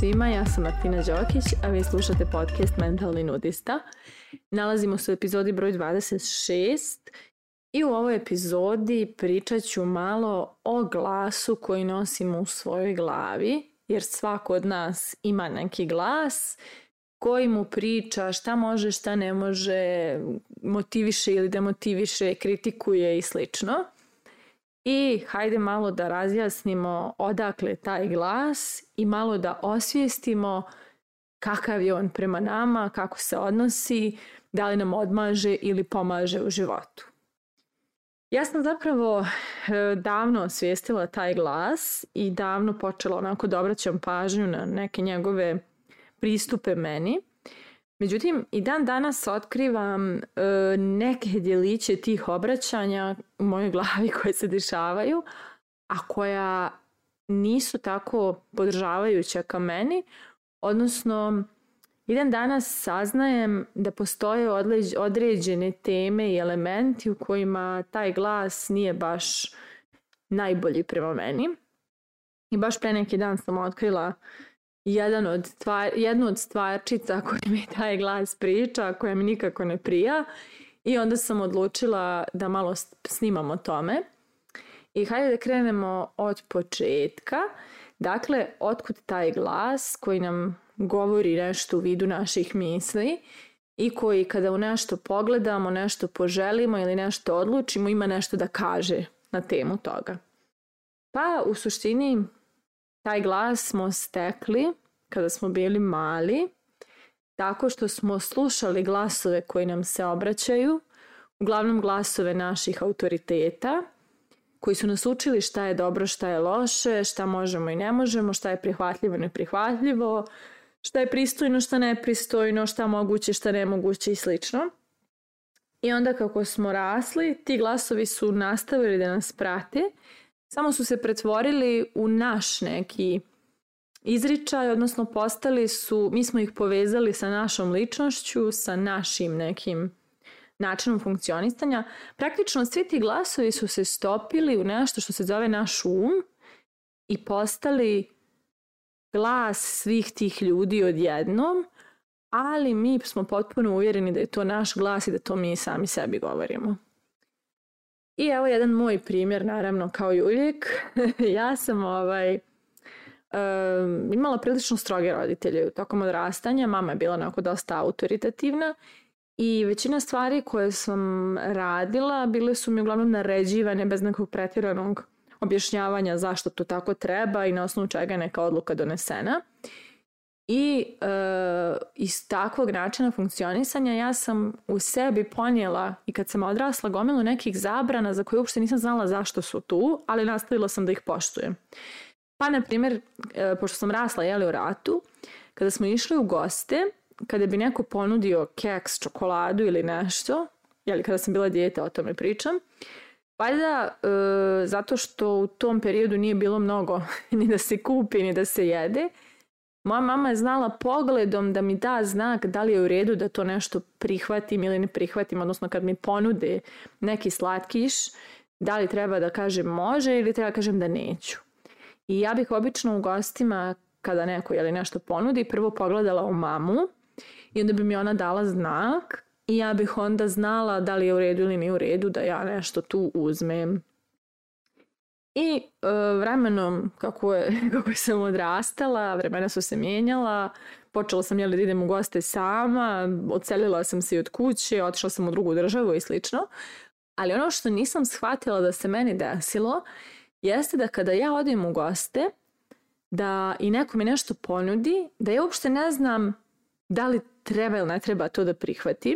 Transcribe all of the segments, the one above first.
svima, ja sam Martina Đokić, a vi slušate podcast Mentalni nudista. Nalazimo se u epizodi broj 26 i u ovoj epizodi pričat ću malo o glasu koji nosimo u svojoj glavi, jer svako od nas ima neki glas koji mu priča šta može, šta ne može, motiviše ili demotiviše, kritikuje i slično. I hajde malo da razjasnimo odakle taj glas i malo da osvijestimo kakav je on prema nama, kako se odnosi, da li nam odmaže ili pomaže u životu. Ja sam zapravo e, davno osvijestila taj glas i davno počela onako da obraćam pažnju na neke njegove pristupe meni. Međutim, i dan danas otkrivam e, neke djeliće tih obraćanja u mojoj glavi koje se dešavaju, a koja nisu tako podržavajuća ka meni, odnosno i dan danas saznajem da postoje određene teme i elementi u kojima taj glas nije baš najbolji prema meni. I baš pre neki dan sam otkrila jedan od stvar, jednu od stvarčica koju mi taj glas priča, koja mi nikako ne prija i onda sam odlučila da malo snimam o tome. I hajde da krenemo od početka. Dakle, otkud taj glas koji nam govori nešto u vidu naših misli i koji kada u nešto pogledamo, nešto poželimo ili nešto odlučimo, ima nešto da kaže na temu toga. Pa u suštini Taj glas smo stekli kada smo bili mali, tako što smo slušali glasove koji nam se obraćaju, uglavnom glasove naših autoriteta, koji su nas učili šta je dobro, šta je loše, šta možemo i ne možemo, šta je prihvatljivo i neprihvatljivo, šta je pristojno, šta nepristojno, šta moguće, šta nemoguće i slično. I onda kako smo rasli, ti glasovi su nastavili da nas prate samo su se pretvorili u naš neki izričaj, odnosno postali su, mi smo ih povezali sa našom ličnošću, sa našim nekim načinom funkcionisanja. Praktično svi ti glasovi su se stopili u nešto što se zove naš um i postali glas svih tih ljudi odjednom, ali mi smo potpuno uvjereni da je to naš glas i da to mi sami sebi govorimo. I evo jedan moj primjer, naravno, kao i uvijek. ja sam ovaj, um, imala prilično stroge roditelje tokom odrastanja. Mama je bila onako dosta autoritativna i većina stvari koje sam radila bile su mi uglavnom naređivane bez nekog pretjeranog objašnjavanja zašto to tako treba i na osnovu čega je neka odluka donesena. I e, iz takvog načina funkcionisanja ja sam u sebi ponijela i kad sam odrasla gomilu nekih zabrana za koje uopšte nisam znala zašto su tu, ali nastavila sam da ih poštujem. Pa, na primjer, e, pošto sam rasla jeli u ratu, kada smo išli u goste, kada bi neko ponudio keks, čokoladu ili nešto, jeli kada sam bila dijete o tome pričam, Valjda e, zato što u tom periodu nije bilo mnogo ni da se kupi, ni da se jede, Moja mama je znala pogledom da mi da znak da li je u redu da to nešto prihvatim ili ne prihvatim, odnosno kad mi ponude neki slatkiš, da li treba da kažem može ili treba da kažem da neću. I ja bih obično u gostima, kada neko jeli nešto ponudi, prvo pogledala u mamu i onda bi mi ona dala znak i ja bih onda znala da li je u redu ili nije u redu da ja nešto tu uzmem. I e, vremenom, kako, je, kako sam odrastala, vremena su se mijenjala, počela sam jeli, da idem u goste sama, odselila sam se i od kuće, otišla sam u drugu državu i slično. Ali ono što nisam shvatila da se meni desilo, jeste da kada ja odim u goste, da i neko mi nešto ponudi, da ja uopšte ne znam da li treba ili ne treba to da prihvatim,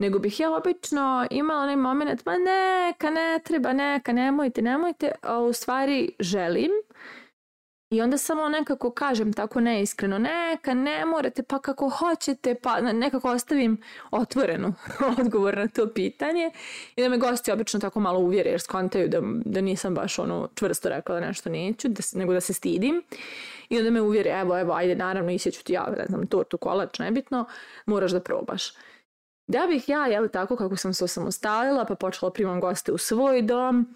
Nego bih ja obično imala onaj moment, ma neka, ne treba, neka, nemojte, nemojte, a u stvari želim. I onda samo nekako kažem tako neiskreno, neka, ne morate, pa kako hoćete, pa nekako ostavim otvorenu odgovor na to pitanje. I da me gosti obično tako malo uvjere, jer skontaju da, da nisam baš ono čvrsto rekla da nešto neću, da, nego da se stidim. I onda me uvjere, evo, evo, ajde, naravno, isjeću ti ja, ne znam, tortu, kolač, nebitno, moraš da probaš. Da bih ja, jel tako kako sam se osamostalila, pa počela primam goste u svoj dom,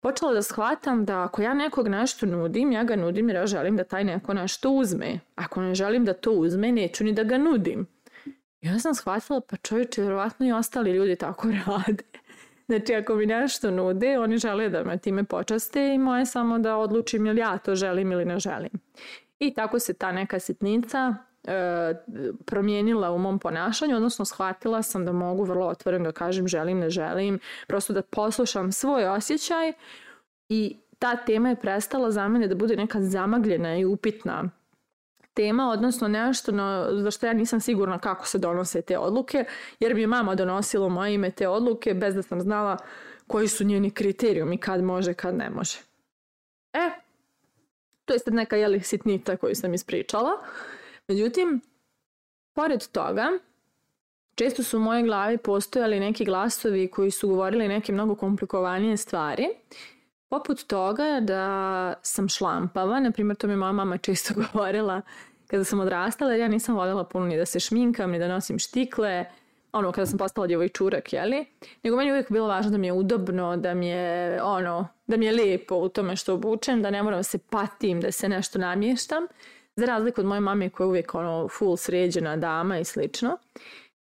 počela da shvatam da ako ja nekog nešto nudim, ja ga nudim jer ja želim da taj neko nešto uzme. Ako ne želim da to uzme, neću ni da ga nudim. I onda sam shvatila, pa čovječe, vjerovatno i ostali ljudi tako rade. Znači, ako mi nešto nude, oni žele da me time počaste i moje samo da odlučim ili ja to želim ili ne želim. I tako se ta neka sitnica E, promijenila u mom ponašanju, odnosno shvatila sam da mogu vrlo otvoren da kažem želim, ne želim, prosto da poslušam svoj osjećaj i ta tema je prestala za mene da bude neka zamagljena i upitna tema, odnosno nešto na, za što ja nisam sigurna kako se donose te odluke, jer mi je mama donosila u moje ime te odluke bez da sam znala koji su njeni kriterijumi, kad može, kad ne može. E, to je sad neka jeli, sitnica koju sam ispričala. Uh, Međutim, pored toga, često su u mojoj glavi postojali neki glasovi koji su govorili neke mnogo komplikovanije stvari, poput toga da sam šlampava, na primjer to mi moja mama često govorila kada sam odrastala, ja nisam voljela puno ni da se šminkam, ni da nosim štikle, ono, kada sam postala djevojčurak, jeli? Nego meni uvijek bilo važno da mi je udobno, da mi je, ono, da mi je lijepo u tome što obučem, da ne moram da se patim, da se nešto namještam za razliku od moje mame koja je uvijek ono full sređena dama i slično.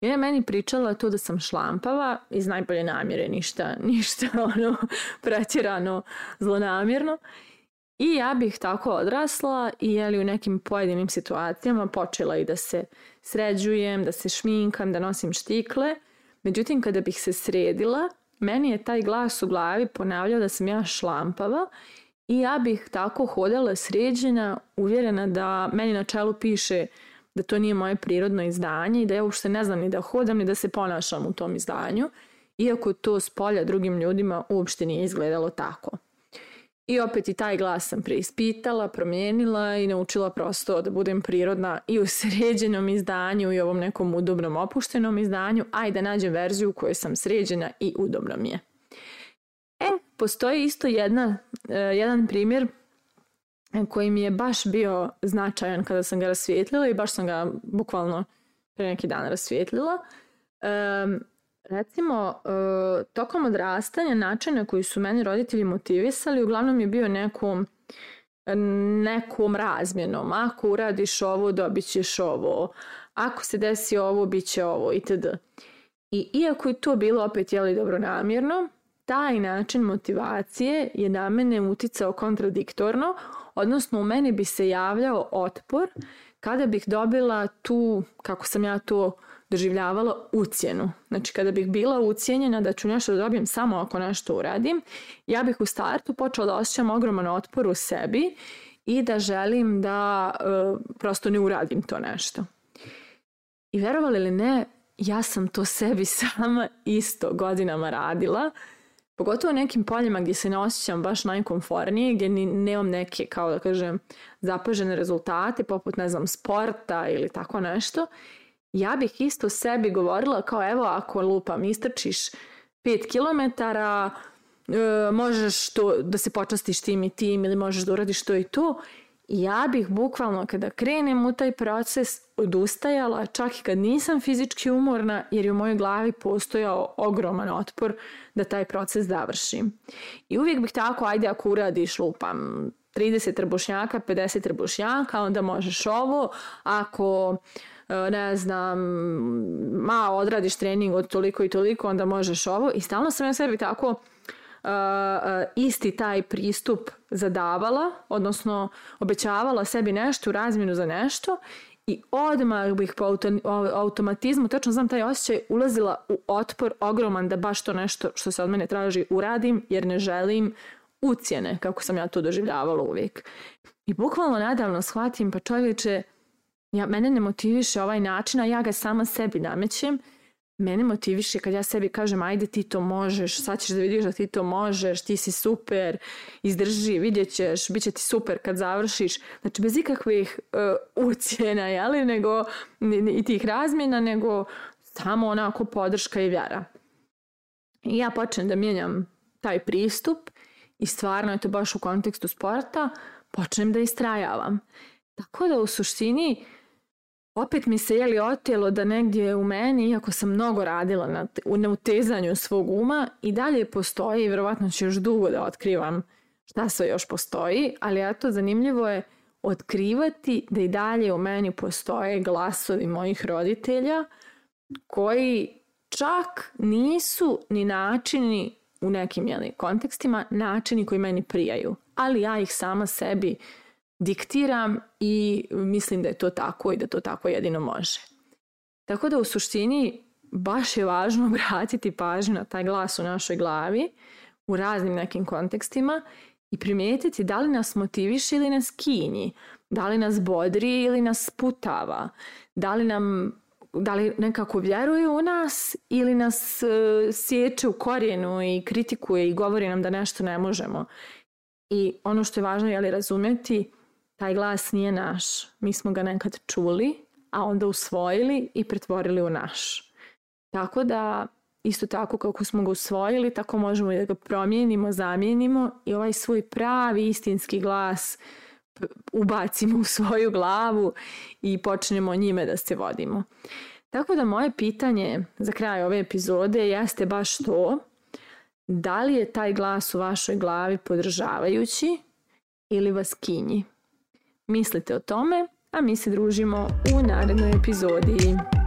I ona meni pričala to da sam šlampava iz najbolje namjere, ništa, ništa ono pretjerano zlonamjerno. I ja bih tako odrasla i jeli u nekim pojedinim situacijama počela i da se sređujem, da se šminkam, da nosim štikle. Međutim, kada bih se sredila, meni je taj glas u glavi ponavljao da sam ja šlampava I ja bih tako hodala sređena, uvjerena da meni na čelu piše da to nije moje prirodno izdanje i da ja uopšte ne znam ni da hodam ni da se ponašam u tom izdanju, iako to s polja drugim ljudima uopšte nije izgledalo tako. I opet i taj glas sam preispitala, promijenila i naučila prosto da budem prirodna i u sređenom izdanju i ovom nekom udobnom opuštenom izdanju, a da nađem verziju u kojoj sam sređena i udobno mi je. Postoji isto jedna, e, jedan primjer e, koji mi je baš bio značajan kada sam ga rasvijetlila i baš sam ga bukvalno pre neki dan rasvijetlila. Um, recimo, uh, tokom odrastanja način na koji su meni roditelji motivisali uglavnom je bio nekom nekom razmjenom. Ako uradiš ovo, dobit ćeš ovo. Ako se desi ovo, bit će ovo itd. I iako je to bilo opet jeli dobro namjerno, taj način motivacije je na mene uticao kontradiktorno, odnosno u meni bi se javljao otpor kada bih dobila tu, kako sam ja to doživljavala, ucijenu. Znači kada bih bila ucijenjena da ću nešto da dobijem samo ako nešto uradim, ja bih u startu počela da osjećam ogroman otpor u sebi i da želim da e, prosto ne uradim to nešto. I verovali li ne, ja sam to sebi sama isto godinama radila Pogotovo nekim poljima gdje se ne osjećam baš najkomfornije, gdje ni, nemam neke, kao da kažem, zapažene rezultate, poput, ne znam, sporta ili tako nešto, ja bih isto sebi govorila kao evo ako lupam, istrčiš 5 km, e, možeš to, da se počastiš tim i tim ili možeš da uradiš to i to I ja bih bukvalno kada krenem u taj proces odustajala čak i kad nisam fizički umorna jer je u mojoj glavi postojao ogroman otpor da taj proces završim. I uvijek bih tako, ajde ako uradiš lupam 30 trbušnjaka, 50 trbušnjaka, onda možeš ovo, ako e, ne znam, ma odradiš trening od toliko i toliko, onda možeš ovo i stalno sam ja sebi tako isti taj pristup zadavala, odnosno obećavala sebi nešto u razmjenu za nešto i odmah bih po automatizmu, tačno znam taj osjećaj, ulazila u otpor ogroman da baš to nešto što se od mene traži uradim jer ne želim ucijene kako sam ja to doživljavala uvijek. I bukvalno nedavno shvatim pa čovječe, ja, mene ne motiviše ovaj način, a ja ga sama sebi namećem mene motiviše kad ja sebi kažem ajde ti to možeš, sad ćeš da vidiš da ti to možeš, ti si super, izdrži, vidjet ćeš, bit će ti super kad završiš. Znači bez ikakvih uh, ucjena, jeli, nego ne, ne, i tih razmjena, nego samo onako podrška i vjera. I ja počnem da mijenjam taj pristup i stvarno je to baš u kontekstu sporta, počnem da istrajavam. Tako da u suštini opet mi se jeli otjelo da negdje u meni, iako sam mnogo radila na, na utezanju svog uma, i dalje postoji i vjerovatno ću još dugo da otkrivam šta se još postoji, ali eto zanimljivo je otkrivati da i dalje u meni postoje glasovi mojih roditelja koji čak nisu ni načini u nekim jeli, kontekstima načini koji meni prijaju, ali ja ih sama sebi diktiram i mislim da je to tako i da to tako jedino može. Tako da u suštini baš je važno obratiti pažnju na taj glas u našoj glavi u raznim nekim kontekstima i primijetiti da li nas motiviš ili nas kinji, da li nas bodri ili nas sputava, da li nam da li nekako vjeruje u nas ili nas e, sječe u korijenu i kritikuje i govori nam da nešto ne možemo. I ono što je važno je li razumeti taj glas nije naš. Mi smo ga nekad čuli, a onda usvojili i pretvorili u naš. Tako da isto tako kako smo ga usvojili, tako možemo i da ga promijenimo, zamijenimo i ovaj svoj pravi istinski glas ubacimo u svoju glavu i počnemo njime da se vodimo. Tako da moje pitanje za kraj ove epizode jeste baš to da li je taj glas u vašoj glavi podržavajući ili vas kinji mislite o tome, a mi se družimo u narednoj epizodiji.